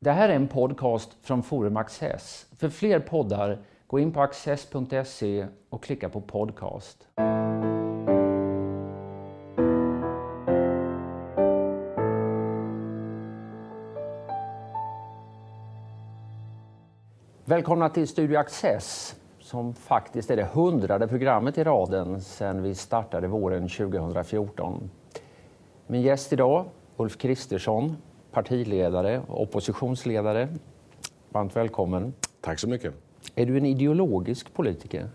Det här är en podcast från Forum Access. För fler poddar, gå in på access.se och klicka på podcast. Välkomna till Studio Access som faktiskt är det hundrade programmet i raden sedan vi startade våren 2014. Min gäst idag, Ulf Kristersson, partiledare och oppositionsledare. Varmt välkommen. Tack så mycket. Är du en ideologisk politiker?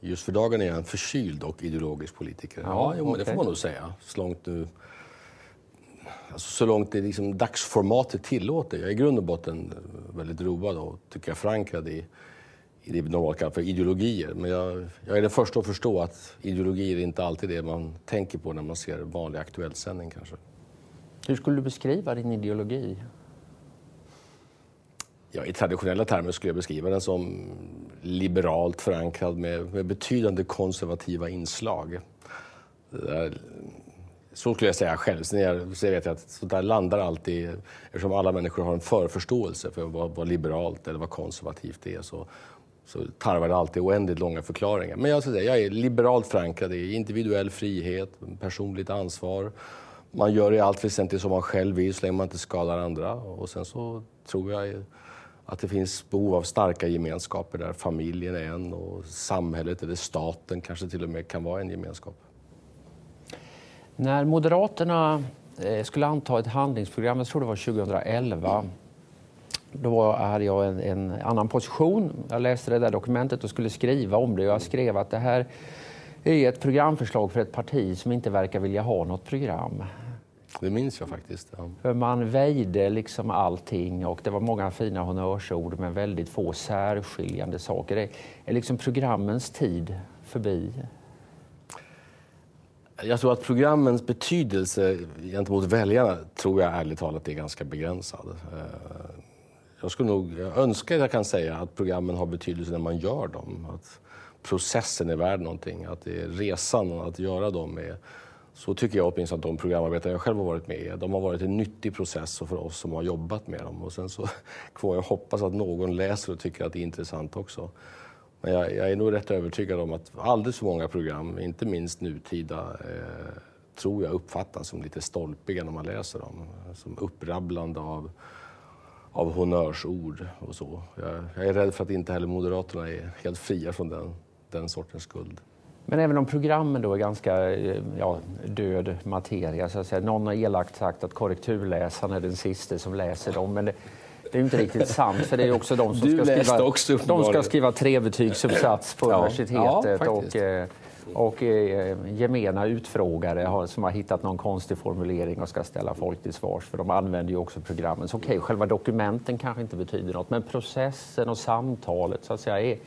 Just för dagen är jag en förkyld och ideologisk politiker. Ja, ja okay. det får man nog säga. Så långt, nu, alltså så långt det liksom dagsformatet tillåter. Jag är i grund och botten väldigt road och tycker jag förankrad i, i det vi normalt kallar för ideologier. Men jag, jag, är den första att förstå att ideologier är inte alltid det man tänker på när man ser vanlig aktuell sändning kanske. Hur skulle du beskriva din ideologi? Ja, I traditionella termer skulle jag beskriva den som liberalt förankrad med, med betydande konservativa inslag. Där, så skulle jag säga själv. Sen jag, så vet jag att sånt där landar alltid, eftersom alla människor har en förförståelse för vad, vad liberalt eller vad konservativt är, så, så tarvar det alltid oändligt långa förklaringar. Men jag, säga, jag är liberalt förankrad i individuell frihet, personligt ansvar, man gör i allt väsentligt som man själv vill så länge man inte skadar andra. Och sen så tror jag att det finns behov av starka gemenskaper där familjen är en och samhället eller staten kanske till och med kan vara en gemenskap. När Moderaterna eh, skulle anta ett handlingsprogram, jag tror det var 2011, då hade jag en, en, annan position. Jag läste det där dokumentet och skulle skriva om det. Jag skrev att det här är ett programförslag för ett parti som inte verkar vilja ha något program. Det minns jag faktiskt. Ja. För man väjde liksom allting och det var många fina honnörsord men väldigt få särskiljande saker. Är, är liksom programmens tid förbi? Jag tror att programmens betydelse gentemot väljarna tror jag ärligt talat är ganska begränsad. Eh, jag skulle nog jag önskar att jag kan säga att programmen har betydelse när man gör dem. Att processen är värd någonting, att det är resan att göra dem är så tycker jag åtminstone att de programarbetare jag själv har varit med i, de har varit en nyttig process för oss som har jobbat med dem. Och sen så får jag hoppas att någon läser och tycker att det är intressant också. Men jag, jag är nog rätt övertygad om att alldeles för många program, inte minst nutida, eh, tror jag uppfattas som lite stolpiga när man läser dem. Som upprabblande av, av honnörsord och så. Jag, jag är rädd för att inte heller Moderaterna är helt fria från den, den sortens skuld. Men även om programmen då är ganska eh, ja, död materia, så att säga. någon har elakt sagt att korrekturläsaren är den sista som läser dem. Men det, det är inte riktigt sant, för det är också de som, ska skriva, också, de ska skriva trebetygsuppsats på ja, universitetet. Ja, och, eh, och eh, gemena utfrågare har, som har hittat någon konstig formulering och ska ställa folk till svars, för de använder ju också programmen. Så okej, okay, själva dokumenten kanske inte betyder något, men processen och samtalet så att säga är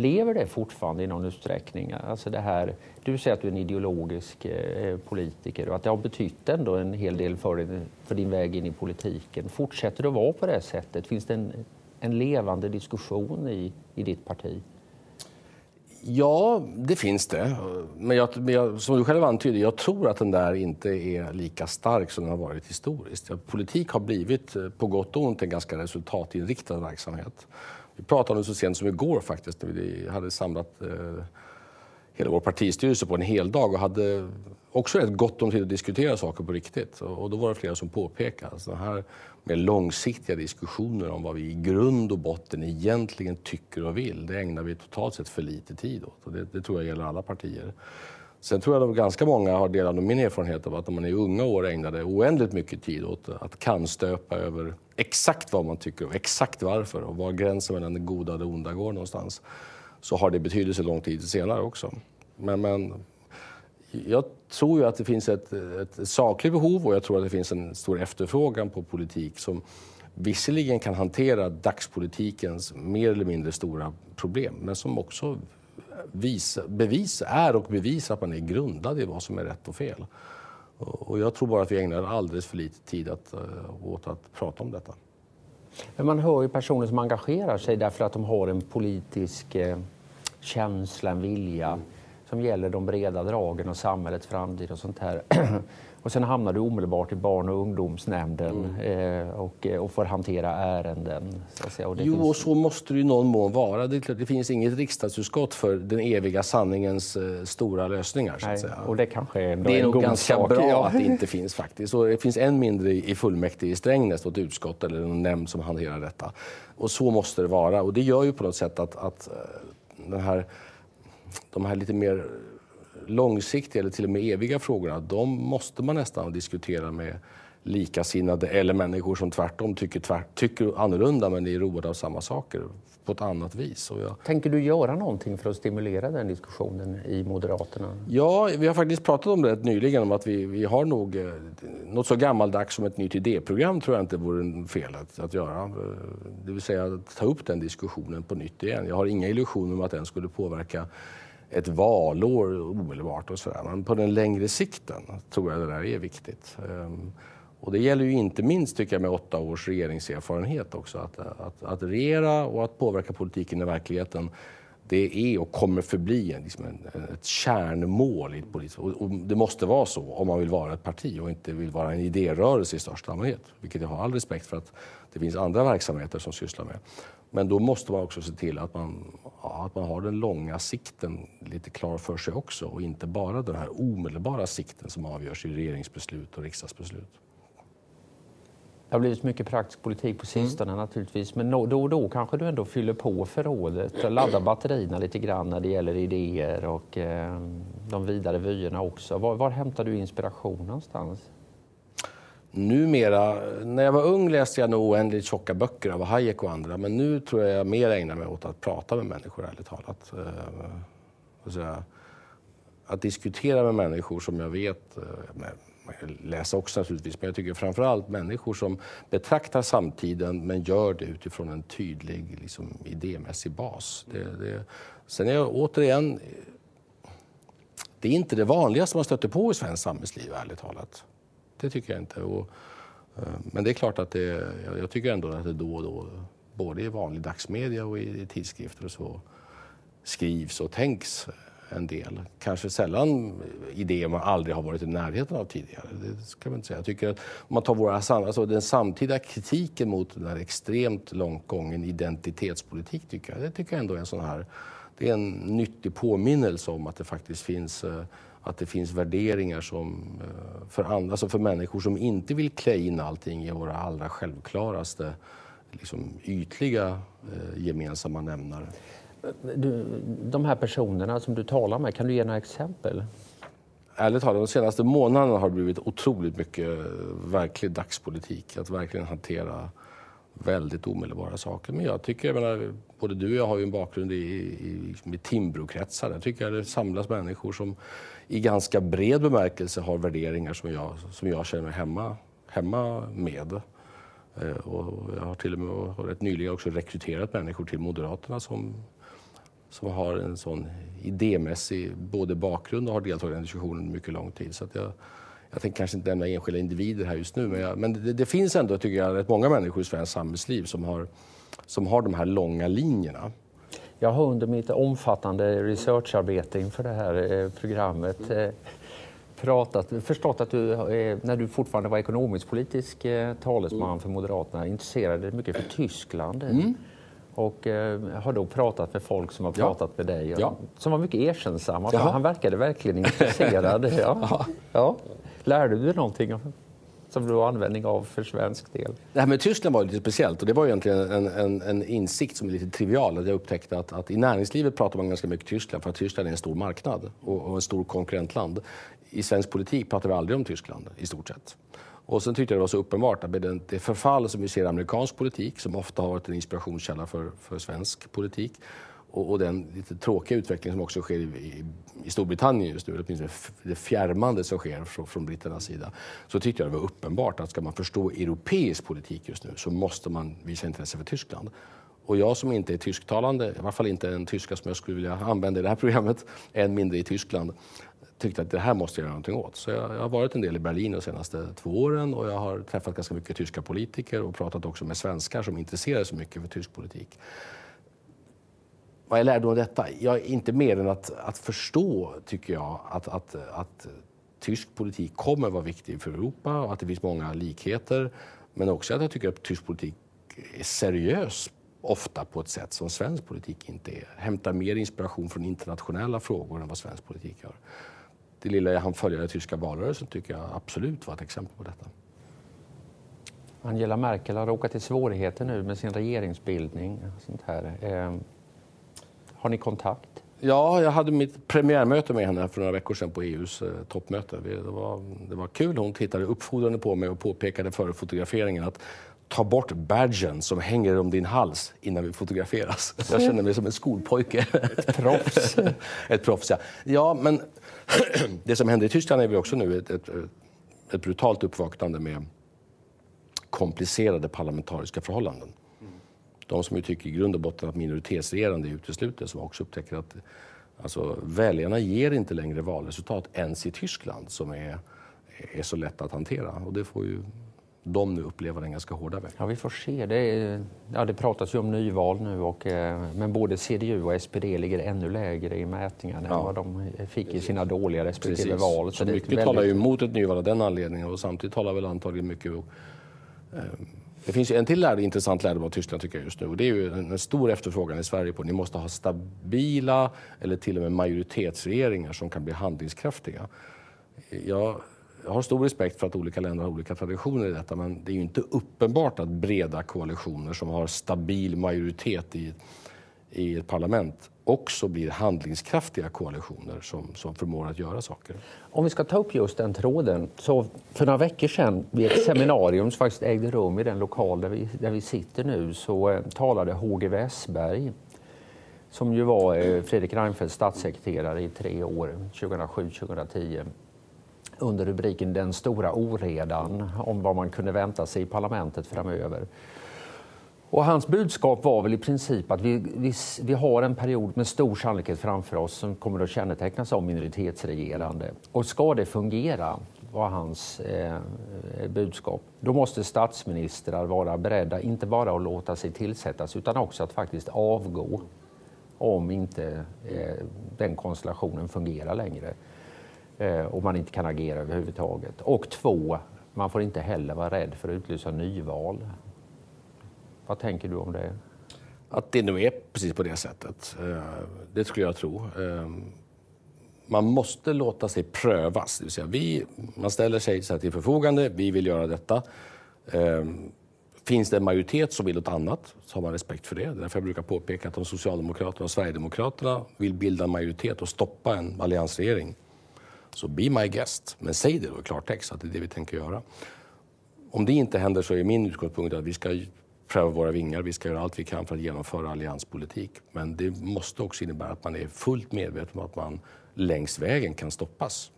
Lever det fortfarande i någon utsträckning? Alltså det här, du säger att du är en ideologisk eh, politiker och att det har betytt ändå en hel del för din, för din väg in i politiken. Fortsätter det att vara på det sättet? Finns det en, en levande diskussion i, i ditt parti? Ja, det finns det. Men, jag, men jag, som du själv antyder, jag tror att den där inte är lika stark som den har varit historiskt. Politik har blivit, eh, på gott och ont, en ganska resultatinriktad verksamhet. Vi pratade om det så sent som igår faktiskt, när vi hade samlat eh, hela vår partistyrelse på en hel dag och hade också rätt gott om tid att diskutera saker på riktigt. Och, och då var det flera som påpekade att sådana här med långsiktiga diskussioner om vad vi i grund och botten egentligen tycker och vill, det ägnar vi totalt sett för lite tid åt. Och det, det tror jag gäller alla partier. Sen tror jag att ganska många har delat min erfarenhet av att när man i unga år ägnade oändligt mycket tid åt att kannstöpa över exakt vad man tycker och exakt varför och var gränsen mellan det goda och det onda går någonstans så har det betydelse lång tid senare också. Men, men jag tror ju att det finns ett, ett sakligt behov och jag tror att det finns en stor efterfrågan på politik som visserligen kan hantera dagspolitikens mer eller mindre stora problem men som också visa, bevis, är och bevisar att man är grundad i vad som är rätt och fel. Och jag tror bara att vi ägnar alldeles för lite tid att, eh, åt att prata om detta. Men man hör ju personer som engagerar sig därför att de har en politisk eh, känsla, en vilja mm. som gäller de breda dragen och samhällets framtid och sånt här. Och sen hamnar du omedelbart i barn och ungdomsnämnden mm. eh, och, eh, och får hantera ärenden. Så och jo, finns... och så måste det i någon mån vara. Det, klart, det finns inget riksdagsutskott för den eviga sanningens eh, stora lösningar. Så Nej, att säga. Och det kanske är, det är nog ganska sak. bra ja. att det inte finns faktiskt. Och det finns än mindre i fullmäktige i Strängnäs, ett utskott eller en nämnd som hanterar detta. Och så måste det vara. Och det gör ju på något sätt att, att eh, den här, de här lite mer långsiktiga eller till och med eviga frågorna, de måste man nästan diskutera med likasinnade eller människor som tvärtom tycker, tvärt, tycker annorlunda men är roade av samma saker på ett annat vis. Jag... Tänker du göra någonting för att stimulera den diskussionen i Moderaterna? Ja, vi har faktiskt pratat om det nyligen, om att vi, vi har nog eh, något så gammaldags som ett nytt idéprogram tror jag inte vore fel att, att göra. Det vill säga ta upp den diskussionen på nytt igen. Jag har inga illusioner om att den skulle påverka ett valår omedelbart och sådär. Men på den längre sikten tror jag det där är viktigt. Ehm, och det gäller ju inte minst tycker jag med åtta års regeringserfarenhet också. Att, att, att regera och att påverka politiken i verkligheten det är och kommer förbli en, liksom en, ett kärnmål i ett och, och Det måste vara så om man vill vara ett parti och inte vill vara en idérörelse i största allmänhet. Vilket jag har all respekt för att det finns andra verksamheter som sysslar med. Men då måste man också se till att man, ja, att man har den långa sikten lite klar för sig också och inte bara den här omedelbara sikten som avgörs i regeringsbeslut och riksdagsbeslut. Det har blivit mycket praktisk politik på sistone mm. naturligtvis, men då och då kanske du ändå fyller på förrådet, laddar batterierna lite grann när det gäller idéer och eh, de vidare vyerna också. Var, var hämtar du inspiration någonstans? Numera, när jag var ung läste jag nog oändligt tjocka böcker av Hayek och andra, men nu tror jag jag mer ägnar mig åt att prata med människor, ärligt talat. Eh, alltså, att diskutera med människor som jag vet, eh, man kan läsa också naturligtvis, men jag tycker framförallt människor som betraktar samtiden men gör det utifrån en tydlig liksom, idémässig bas. Det, det, sen är jag återigen, det är inte det vanligaste man stöter på i svenskt samhällsliv, ärligt talat. Det tycker jag inte. Och, eh, men det är klart att det, jag tycker ändå att det då och då, både i vanlig dagsmedia och i tidskrifter och så, skrivs och tänks en del. Kanske sällan idéer man aldrig har varit i närheten av tidigare. Det ska man inte säga. Jag tycker att om man tar våra, alltså den samtida kritiken mot den här extremt långt gången identitetspolitik, tycker jag, det tycker jag ändå är en sån här det är en nyttig påminnelse om att det faktiskt finns eh, att det finns värderingar som eh, för, andra, alltså för människor som inte vill klä in allting i våra allra självklaraste liksom ytliga eh, gemensamma nämnare. Du, de här personerna som du talar med, kan du ge några exempel? Ärligt talat, de senaste månaderna har det blivit otroligt mycket verklig dagspolitik. Att verkligen hantera väldigt omedelbara saker. Men jag tycker, jag menar, både du och jag har ju en bakgrund i, i, i Timbrokretsar. Där tycker jag det samlas människor som i ganska bred bemärkelse har värderingar som jag, som jag känner mig hemma, hemma med. Eh, och jag har till och med rätt nyligen också rekryterat människor till Moderaterna som, som har en sån idémässig både bakgrund och har deltagit i den diskussionen mycket lång tid. Så jag, jag tänker kanske inte nämna enskilda individer här just nu, men, jag, men det, det, finns ändå, tycker jag, rätt många människor i svenskt samhällsliv som har, som har de här långa linjerna. Jag har under mitt omfattande researcharbete inför det här eh, programmet eh, pratat, förstått att du, eh, när du fortfarande var ekonomisk-politisk talesman för Moderaterna, intresserade dig mycket för Tyskland. Mm. Och har då pratat med folk som har pratat ja. med dig, ja. som var mycket erkännsamma. Han verkade verkligen intresserad. ja. Ja. Lärde du dig någonting? som du har användning av för svensk del? Det här med Tyskland var lite speciellt och det var egentligen en, en, en insikt som är lite trivial. Att jag upptäckte att, att, i näringslivet pratar man ganska mycket Tyskland för att Tyskland är en stor marknad och, och en stor konkurrentland. I svensk politik pratar vi aldrig om Tyskland i stort sett. Och sen tyckte jag det var så uppenbart att med det förfall som vi ser i amerikansk politik, som ofta har varit en inspirationskälla för, för svensk politik, och, och, den lite tråkiga utveckling som också sker i, i, i Storbritannien just nu, eller åtminstone det fjärmande som sker från, från britternas sida, så tyckte jag det var uppenbart att ska man förstå europeisk politik just nu så måste man visa intresse för Tyskland. Och jag som inte är tysktalande, i alla fall inte en tyska som jag skulle vilja använda i det här programmet, än mindre i Tyskland, tyckte att det här måste jag göra någonting åt. Så jag, jag, har varit en del i Berlin de senaste två åren och jag har träffat ganska mycket tyska politiker och pratat också med svenskar som intresserar sig mycket för tysk politik. Vad är lärdomen av detta? Ja, inte mer än att, att förstå, tycker jag, att, att, att tysk politik kommer vara viktig för Europa och att det finns många likheter. Men också att jag tycker att tysk politik är seriös ofta på ett sätt som svensk politik inte är. Hämtar mer inspiration från internationella frågor än vad svensk politik gör. Det lilla jag hann följa den tyska valrörelsen tycker jag absolut var ett exempel på detta. Angela Merkel har råkat i svårigheter nu med sin regeringsbildning. sånt här. Ehm, har ni kontakt? Ja, jag hade mitt premiärmöte med henne för några veckor sedan på EUs eh, toppmöte. Det var, det var kul. Hon tittade uppfordrande på mig och påpekade före fotograferingen att ta bort badgen som hänger om din hals innan vi fotograferas. Jag känner mig som en skolpojke. Ett proffs. ett proffs, ja. ja men det som händer i Tyskland är väl också nu ett, ett, ett brutalt uppvaknande med komplicerade parlamentariska förhållanden. De som ju tycker i grund och botten att minoritetsregerande är uteslutet, som också upptäcker att alltså, väljarna ger inte längre valresultat ens i Tyskland som är, är så lätt att hantera. Och det får ju de nu uppleva den ganska hårda vägen. Ja, vi får se. Det, är, ja, det pratas ju om nyval nu, och, eh, men både CDU och SPD ligger ännu lägre i mätningarna ja. än vad de fick i sina dåliga respektive Precis. val. Så, så mycket väldigt... talar ju emot ett nyval av den anledningen och samtidigt talar väl antagligen mycket eh, det finns en till lärd, intressant lärdom av Tyskland tycker jag just nu. Och det är ju en, stor efterfrågan i Sverige på att ni måste ha stabila eller till och med majoritetsregeringar som kan bli handlingskraftiga. Jag, jag har stor respekt för att olika länder har olika traditioner i detta men det är ju inte uppenbart att breda koalitioner som har stabil majoritet i, i ett parlament också blir handlingskraftiga koalitioner som, som förmår att göra saker. Om vi ska ta upp just den tråden. Så för några veckor sedan vid ett seminarium som faktiskt ägde rum i den lokal där vi, där vi sitter nu så eh, talade HG Westberg som ju var eh, Fredrik Reinfeldts statssekreterare i tre år, 2007-2010 under rubriken Den stora oredan om vad man kunde vänta sig i parlamentet framöver. Och hans budskap var väl i princip att vi, vi, vi, har en period med stor sannolikhet framför oss som kommer att kännetecknas av minoritetsregerande. Och ska det fungera, var hans eh, budskap, då måste statsministrar vara beredda inte bara att låta sig tillsättas utan också att faktiskt avgå om inte eh, den konstellationen fungerar längre eh, och man inte kan agera överhuvudtaget. Och två, man får inte heller vara rädd för att utlysa nyval. Vad tänker du om det? Att det nog är precis på det sättet. Eh, det skulle jag tro. Eh, man måste låta sig prövas. Det vill säga vi, man ställer sig så till förfogande, vi vill göra detta. Eh, finns det en majoritet som vill något annat så har man respekt för det. Det därför jag brukar påpeka att om Socialdemokraterna och Sverigedemokraterna vill bilda en majoritet och stoppa en alliansregering så be my guest. Men säg det då i klartext att det är det vi tänker göra. Om det inte händer så är min utgångspunkt att vi ska pröva våra vingar. Vi ska göra allt vi kan för att genomföra allianspolitik. Men det måste också innebära att man är fullt medveten om att man längs vägen kan stoppas.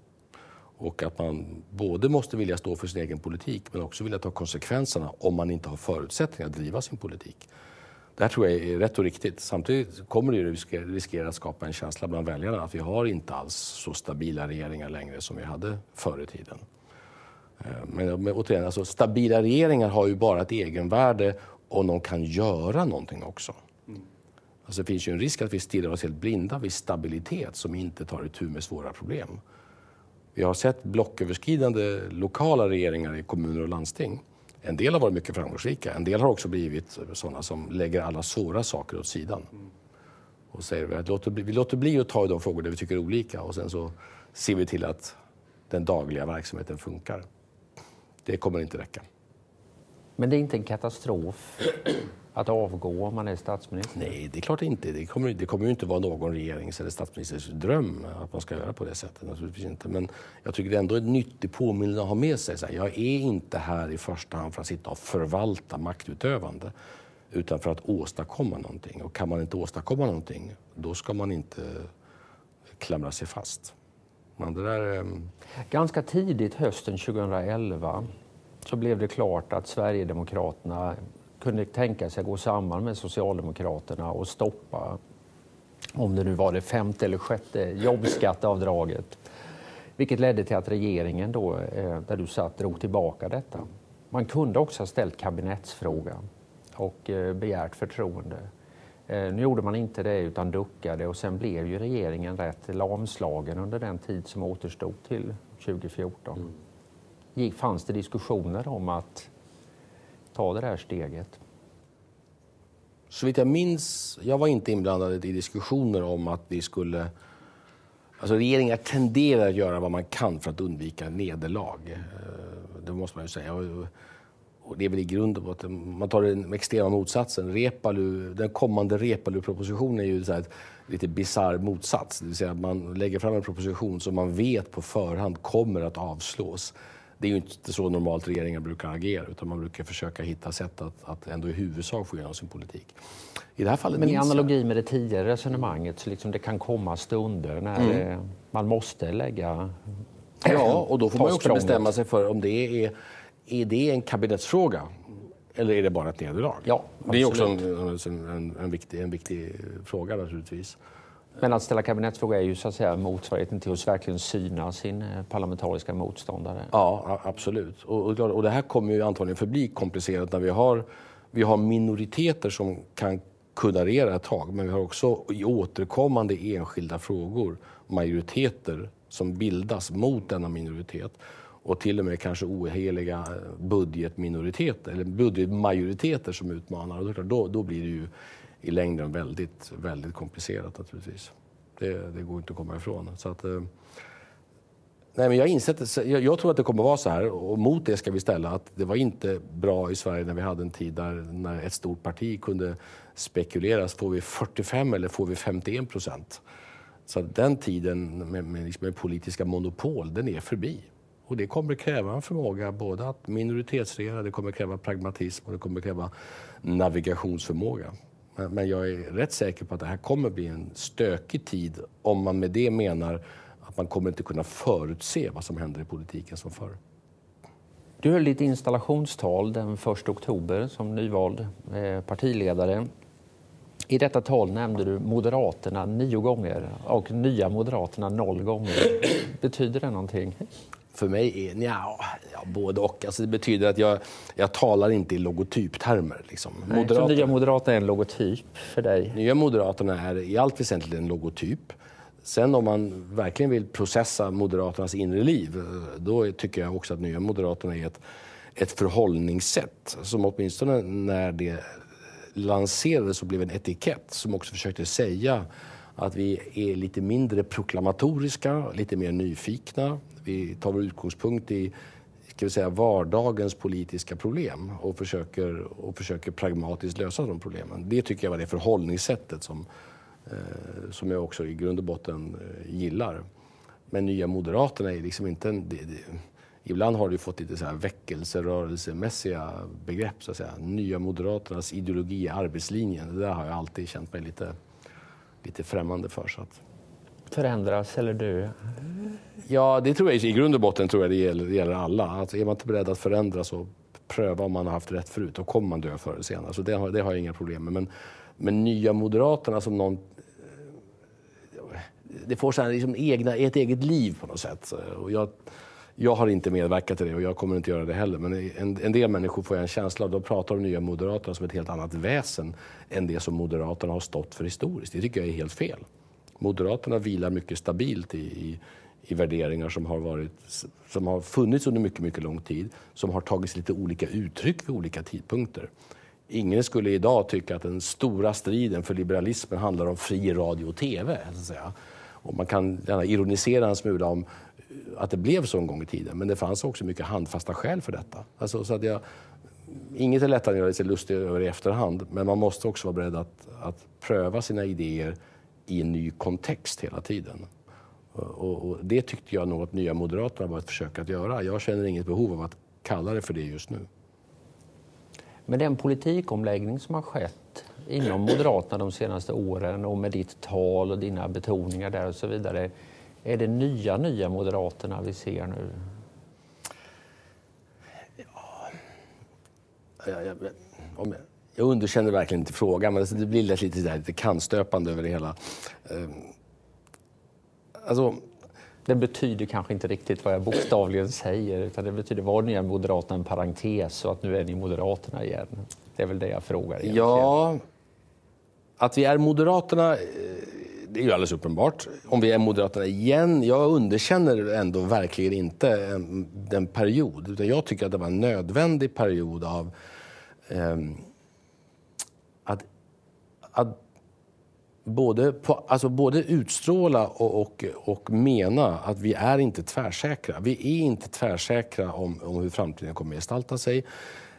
Och att man både måste vilja stå för sin egen politik men också vilja ta konsekvenserna om man inte har förutsättningar att driva sin politik. Det här tror jag är rätt och riktigt. Samtidigt kommer det riskera att skapa en känsla bland väljarna att vi har inte alls så stabila regeringar längre som vi hade förr i tiden. Eh, men, men återigen, alltså, stabila regeringar har ju bara ett egenvärde och de kan göra någonting också. Mm. Alltså det finns ju en risk att vi stirrar oss helt blinda vid stabilitet som inte tar itu med svåra problem. Vi har sett blocköverskridande lokala regeringar i kommuner och landsting. En del har varit mycket framgångsrika, en del har också blivit sådana som lägger alla svåra saker åt sidan. Mm. Och säger att låter vi låter bli att ta i de frågor där vi tycker är olika och sen så ser vi till att den dagliga verksamheten funkar. Det kommer inte räcka. Men det är inte en katastrof att avgå om man är statsminister? Nej, det är klart inte. Det kommer, det kommer ju inte vara någon regerings eller statsministers dröm att man ska göra på det sättet. Naturligtvis inte. Men jag tycker det är ändå en nyttig påminnelse att ha med sig. Så här, jag är inte här i första hand för att sitta och förvalta maktutövande utan för att åstadkomma någonting. Och kan man inte åstadkomma någonting, då ska man inte klamra sig fast. Men det där, ehm, Ganska tidigt hösten 2011 så blev det klart att Sverigedemokraterna kunde tänka sig att gå samman med Socialdemokraterna och stoppa, om det nu var det femte eller sjätte jobbskatteavdraget. Vilket ledde till att regeringen, då, eh, där du satt, drog tillbaka detta. Man kunde också ha ställt kabinettsfrågan och eh, begärt förtroende. Eh, nu gjorde man inte det utan duckade och sen blev ju regeringen rätt lamslagen under den tid som återstod till 2014. Mm. Fanns det diskussioner om att ta det här steget? Så vitt jag minns, jag var inte inblandad i diskussioner om att vi skulle... Alltså regeringar tenderar att göra vad man kan för att undvika nederlag. Eh, det måste man ju säga. Och det är väl i grunden att man tar den extrema motsatsen. Repalu, den kommande Repalu-propositionen är ju så ett lite bisarr motsats. Det vill säga att man lägger fram en proposition som man vet på förhand kommer att avslås. Det är ju inte så normalt regeringar brukar agera utan man brukar försöka hitta sätt att, att ändå i huvudsak få igenom sin politik. I det här fallet Men i analogi med det tidigare resonemanget så liksom det kan komma stunder när mm. det, man måste lägga Ja, och då får man också bestämma sig för om det är, är det en kabinettsfråga eller är det bara ett nederlag? Ja, det är också en, en, en, viktig, en viktig fråga naturligtvis. Men att ställa kabinettsfråga är ju så att säga motsvarigheten till att verkligen syna sin eh, parlamentariska motståndare. Ja, absolut. Och, och, och det här kommer ju antagligen förbli komplicerat när vi har, vi har minoriteter som kan kunna regera ett tag, men vi har också i återkommande enskilda frågor majoriteter som bildas mot denna minoritet och till och med kanske oheliga eh, budgetminoriteter eller budgetmajoriteter som utmanar. Och då, då blir det ju i längden väldigt, väldigt komplicerat naturligtvis. Det, det går inte att komma ifrån. Så att, eh, nej, men jag, insett, jag, jag, tror att det kommer att vara så här och mot det ska vi ställa att det var inte bra i Sverige när vi hade en tid där när ett stort parti kunde spekuleras. Får vi 45 eller får vi 51 procent? Så den tiden med, med, liksom med politiska monopol, den är förbi. Och det kommer kräva en förmåga både att minoritetsregera, det kommer kräva pragmatism och det kommer kräva navigationsförmåga. Men jag är rätt säker på att det här kommer bli en stökig tid om man med det menar att man kommer inte kunna förutse vad som händer i politiken som förr. Du höll ditt installationstal den 1 oktober som nyvald eh, partiledare. I detta tal nämnde du Moderaterna nio gånger och Nya Moderaterna noll gånger. Betyder det någonting? För mig är nja, ja, både och. Alltså det betyder att jag, jag talar inte i logotyptermer. Liksom. Nej, Moderaterna, Nya Moderaterna är en logotyp för dig? Nya Moderaterna är i allt väsentligt en logotyp. Sen om man verkligen vill processa Moderaternas inre liv, då tycker jag också att Nya Moderaterna är ett, ett förhållningssätt som åtminstone när det lanserades och blev en etikett som också försökte säga att vi är lite mindre proklamatoriska, lite mer nyfikna. Vi tar vår utgångspunkt i ska vi säga, vardagens politiska problem och försöker, och försöker pragmatiskt lösa de problemen. Det tycker jag var det förhållningssättet som, eh, som jag också i grund och botten eh, gillar. Men Nya Moderaterna är liksom inte en... Det, det, ibland har det fått lite så här väckelserörelsemässiga begrepp. Så att säga. Nya Moderaternas ideologi är arbetslinjen. Det där har jag alltid känt mig lite, lite främmande för. Så att... Förändras eller dö? Ja, det tror jag i grund och botten tror jag det gäller, det gäller alla. Alltså, är man inte beredd att förändras och pröva om man har haft rätt förut, då kommer man dö förr eller senare. Så det har, det har jag inga problem med. Men, men Nya Moderaterna som någon det får så här, liksom egna, ett eget liv på något sätt. Och jag, jag har inte medverkat till det och jag kommer inte göra det heller. Men en, en del människor får jag en känsla av, de pratar om Nya Moderaterna som ett helt annat väsen än det som Moderaterna har stått för historiskt. Det tycker jag är helt fel. Moderaterna vilar mycket stabilt i, i, i värderingar som har, varit, som har funnits under mycket, mycket lång tid, som har tagits lite olika uttryck vid olika tidpunkter. Ingen skulle idag tycka att den stora striden för liberalismen handlar om fri radio och tv. Så att säga. Och man kan gärna ironisera en smula om eh, att det blev så en gång i tiden. Men det fanns också mycket handfasta skäl för detta. Alltså, så att jag, inget är lättare än att göra sig lustig över i efterhand, men man måste också vara beredd att, att pröva sina idéer i en ny kontext hela tiden. Och, och det tyckte jag nog att Nya Moderaterna var ett försök att göra. Jag känner inget behov av att kalla det för det just nu. Med den politikomläggning som har skett inom Moderaterna de senaste åren och med ditt tal och dina betoningar där och så vidare. Är det nya, nya Moderaterna vi ser nu? Ja, jag, jag, om jag, jag underkänner verkligen inte frågan, men det blir lite, lite, lite kannstöpande över det hela. Ehm, alltså, det betyder kanske inte riktigt vad jag bokstavligen säger, utan det betyder var nya Moderaterna en parentes och att nu är ni Moderaterna igen? Det är väl det jag frågar. Egentligen. Ja, att vi är Moderaterna, eh, det är ju alldeles uppenbart. Om vi är Moderaterna igen, jag underkänner ändå verkligen inte den period. Utan jag tycker att det var en nödvändig period av att, att både, på, alltså både utstråla och, och, och, mena att vi är inte tvärsäkra. Vi är inte tvärsäkra om, om hur framtiden kommer att gestalta sig.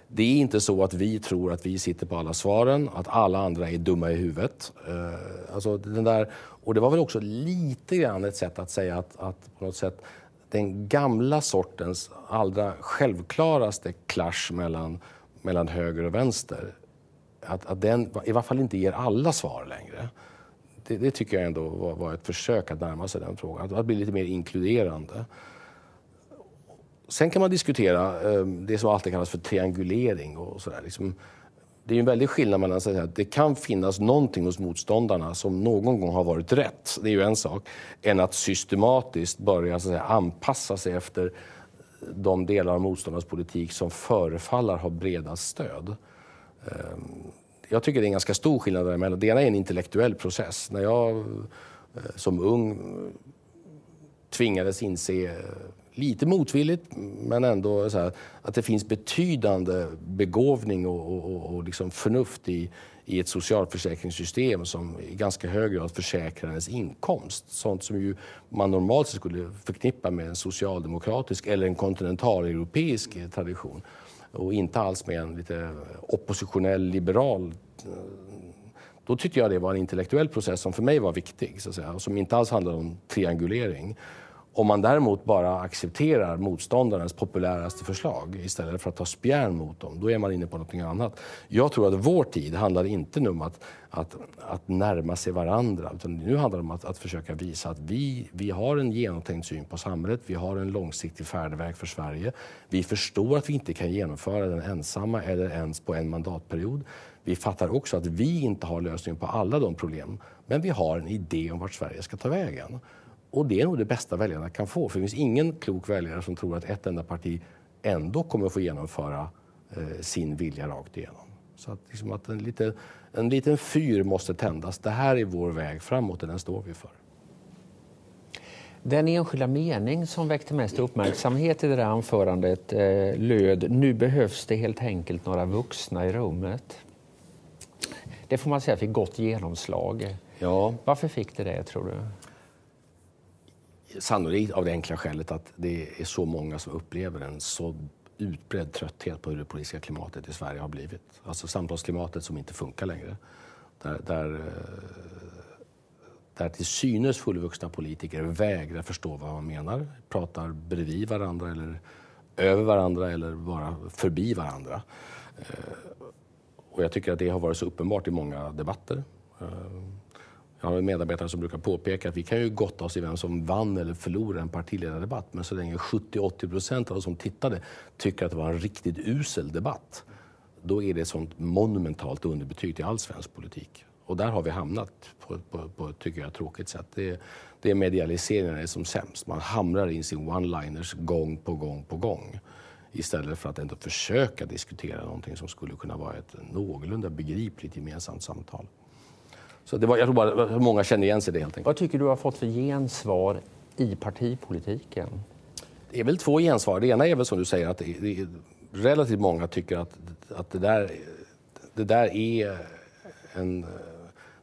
Det är inte så att vi tror att vi sitter på alla svaren, att alla andra är dumma i huvudet. Uh, alltså den där, och det var väl också lite grann ett sätt att säga att, att på något sätt den gamla sortens allra självklaraste clash mellan, mellan höger och vänster, att, att den i varje fall inte ger alla svar längre. Det, det tycker jag ändå var, var, ett försök att närma sig den frågan, att, att bli lite mer inkluderande. Sen kan man diskutera eh, det som alltid kallas för triangulering. Och så liksom, det är en väldig skillnad mellan att säga att det kan finnas någonting hos motståndarna som någon gång har varit rätt, det är ju en sak, än att systematiskt börja så att säga, anpassa sig efter de delar av motståndarnas politik som förefaller ha bredast stöd. Ehm, jag tycker det är en ganska stor skillnad däremellan. Det ena är en intellektuell process. När jag eh, som ung tvingades inse eh, lite motvilligt, men ändå här, att det finns betydande begåvning och, och, och liksom förnuft i, i ett socialförsäkringssystem som i ganska hög grad försäkrar ens inkomst. Sånt som ju man normalt skulle förknippa med en socialdemokratisk eller en kontinentaleuropeisk eh, tradition och inte alls med en lite oppositionell liberal eh, då tyckte jag det var en intellektuell process som för mig var viktig, så att säga, och som inte alls handlade om triangulering. Om man däremot bara accepterar motståndarens populäraste förslag istället för att ta spjärn mot dem, då är man inne på något annat. Jag tror att vår tid handlar inte nu om att, att, att närma sig varandra, utan nu handlar det om att, att försöka visa att vi, vi har en genomtänkt syn på samhället, vi har en långsiktig färdväg för Sverige. Vi förstår att vi inte kan genomföra den ensamma eller ens på en mandatperiod. Vi fattar också att vi inte har lösningen på alla de problem, men vi har en idé om vart Sverige ska ta vägen. Och det är nog det bästa väljarna kan få. För det finns ingen klok väljare som tror att ett enda parti ändå kommer att få genomföra eh, sin vilja rakt igenom. Så att, liksom att en, lite, en liten fyr måste tändas. Det här är vår väg framåt och den står vi för. Den enskilda mening som väckte mest uppmärksamhet i det där anförandet eh, löd Nu behövs det helt enkelt några vuxna i rummet. Det får man säga fick gott genomslag. Ja. Varför fick det det, tror du? Sannolikt av det enkla skälet att det är så många som upplever en så utbredd trötthet på hur det politiska klimatet i Sverige har blivit. Alltså samtalsklimatet som inte funkar längre. Där, där, eh, där till synes fullvuxna politiker vägrar förstå vad man menar, pratar bredvid varandra eller över varandra eller bara förbi varandra. Eh, och jag tycker att det har varit så uppenbart i många debatter. Eh, jag har en medarbetare som brukar påpeka att vi kan ju gotta oss i vem som vann eller förlorade en partiledardebatt. Men så länge 70-80 procent av de som tittade tycker att det var en riktigt usel debatt, då är det ett sånt monumentalt underbetyg till all svensk politik. Och där har vi hamnat på, på, på tycker jag, tråkigt sätt. Det, det är medialiseringen är som sämst. Man hamrar in sin one-liners gång på gång på gång istället för att ändå försöka diskutera någonting som skulle kunna vara ett någorlunda begripligt gemensamt samtal. Så det var, jag tror bara många känner igen sig i det helt enkelt. Vad tycker du har fått för gensvar i partipolitiken? Det är väl två gensvar. Det ena är väl som du säger att det är, det är relativt många tycker att, att det, där, det där är en,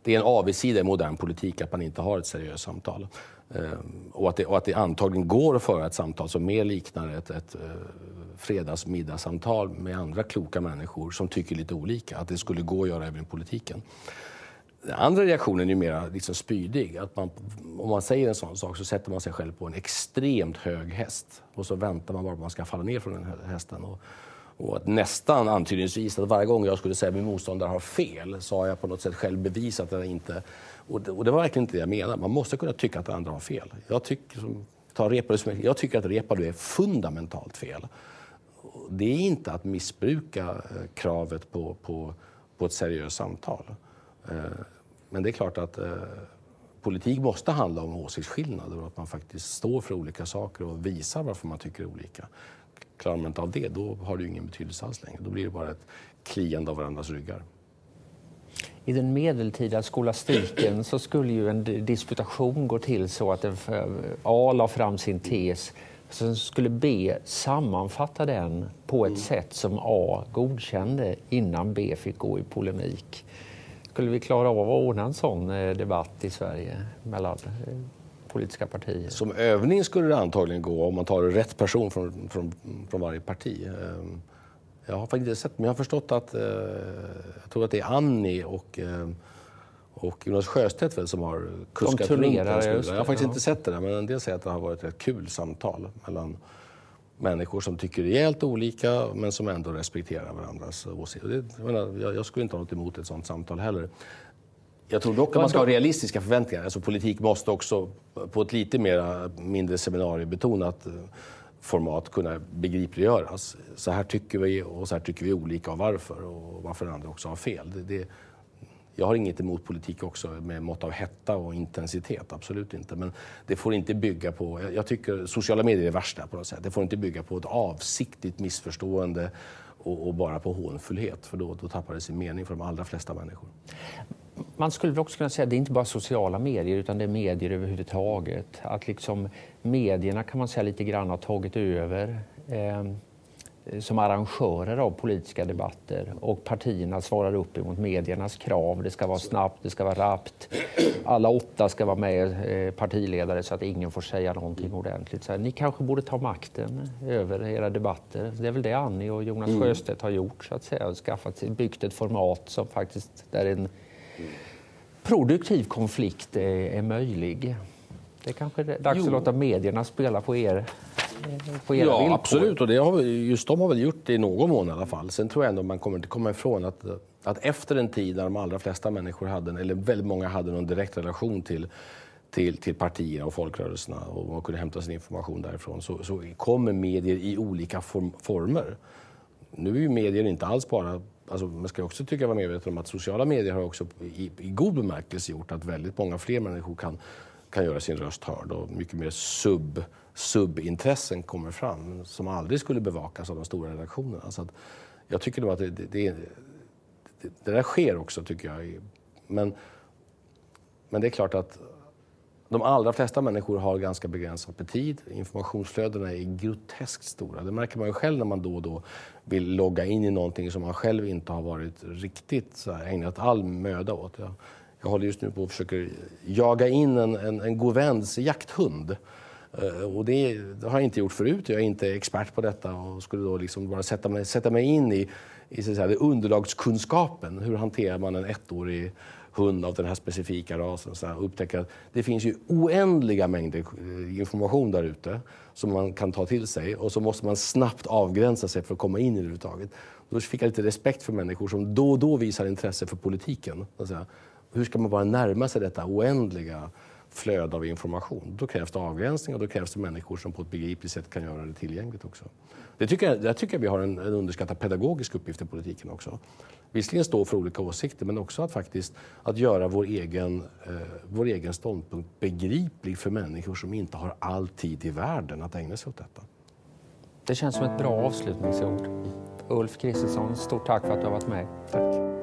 det är en avigsida i modern politik att man inte har ett seriöst samtal. Ehm, och, att det, och att det antagligen går att föra ett samtal som mer liknar ett, ett uh, fredagsmiddagssamtal med andra kloka människor som tycker lite olika. Att det skulle gå att göra även i politiken. Den andra reaktionen är mer liksom spydig. Att man, om man säger en sån sak så sätter man sig själv på en extremt hög häst och så väntar man bara på att man ska falla ner från den här hästen. Och, och att nästan antydningsvis att varje gång jag skulle säga att min motståndare har fel så har jag på något sätt själv bevisat att jag inte... Och det, och det var verkligen inte det jag menade. Man måste kunna tycka att andra har fel. Jag tycker, som, ta Reepalu jag tycker att Reepalu är fundamentalt fel. Det är inte att missbruka eh, kravet på, på, på ett seriöst samtal. Eh, men det är klart att eh, politik måste handla om åsiktsskillnader och att man faktiskt står för olika saker och visar varför man tycker olika. Klarar man inte av det, då har det ju ingen betydelse alls längre. Då blir det bara ett kliande av varandras ryggar. i den medeltida skolastiken så skulle ju en disputation gå till så att A la fram sin tes, sen skulle B sammanfatta den på ett mm. sätt som A godkände innan B fick gå i polemik. Skulle vi klara av att ordna en sån eh, debatt i Sverige mellan eh, politiska partier? Som övning skulle det antagligen gå om man tar rätt person från, från, från varje parti. Ehm, jag har faktiskt inte sett, men jag har förstått att, eh, jag tror att det är Annie och, och Jonas Sjöstedt väl som har kuskat runt Jag har faktiskt ja. inte sett det där, men en del säger att det har varit ett kul samtal mellan människor som tycker rejält olika men som ändå respekterar varandras åsikter. Jag, jag skulle inte ha något emot ett sådant samtal heller. Jag tror dock att man ska ha realistiska förväntningar. Alltså politik måste också på ett lite mer, mindre seminariebetonat eh, format kunna begripliggöras. Så här tycker vi och så här tycker vi olika och varför och varför andra också har fel. Det, det, jag har inget emot politik också med mått av hetta och intensitet, absolut inte. Men det får inte bygga på, jag tycker sociala medier är det värsta på något sätt. Det får inte bygga på ett avsiktligt missförstående och, och bara på hånfullhet, för då, då tappar det sin mening för de allra flesta människor. Man skulle också kunna säga att det är inte bara sociala medier utan det är medier överhuvudtaget. Att liksom medierna kan man säga lite grann har tagit över eh, som arrangörer av politiska debatter och partierna svarar upp emot mediernas krav. Det ska vara snabbt, det ska vara rappt. Alla åtta ska vara med eh, partiledare så att ingen får säga någonting ordentligt. Så här, ni kanske borde ta makten över era debatter. Det är väl det Annie och Jonas mm. Sjöstedt har gjort så att säga. Skaffat, byggt ett format som faktiskt där en produktiv konflikt är, är möjlig. Det är kanske är dags jo. att låta medierna spela på er på era ja, villkor. absolut. Och det har, just de har väl gjort det i någon mån i alla fall. Sen tror jag ändå man kommer inte komma ifrån att, att efter en tid när de allra flesta människor hade, eller väldigt många hade någon direkt relation till till, till partierna och folkrörelserna och man kunde hämta sin information därifrån så, så kommer medier i olika form, former. Nu är ju medier inte alls bara Alltså, man ska också tycka vara medveten om att sociala medier har också i, i god bemärkelse gjort att väldigt många fler människor kan, kan göra sin röst hörd och mycket mer sub, subintressen kommer fram som aldrig skulle bevakas av de stora redaktionerna. Så att jag tycker nog att det, det, det, det, där sker också, tycker jag. Men, men det är klart att de allra flesta människor har ganska begränsat med tid. Informationsflödena är groteskt stora. Det märker man ju själv när man då och då vill logga in i någonting som man själv inte har varit riktigt så här, ägnat all möda åt. Jag, jag håller just nu på att försöka jaga in en, en, en god väns jakthund. Uh, och det, det, har jag inte gjort förut. Jag är inte expert på detta och skulle då liksom bara sätta mig, sätta mig in i, i så att säga, underlagskunskapen. Hur hanterar man en ettårig hund av den här specifika rasen. Så här, upptäcka att det finns ju oändliga mängder eh, information där ute som man kan ta till sig och så måste man snabbt avgränsa sig för att komma in i det överhuvudtaget. Då fick jag lite respekt för människor som då och då visar intresse för politiken. Hur ska man bara närma sig detta oändliga flöde av information? Då krävs det avgränsning och då krävs det människor som på ett begripligt sätt kan göra det tillgängligt också. Det tycker jag, där tycker vi har en, en underskattad pedagogisk uppgift i politiken också visserligen stå för olika åsikter men också att faktiskt att göra vår egen, eh, vår egen ståndpunkt begriplig för människor som inte har all tid i världen att ägna sig åt detta. Det känns som ett bra avslutningsord. Ulf Kristersson, stort tack för att du har varit med. Tack.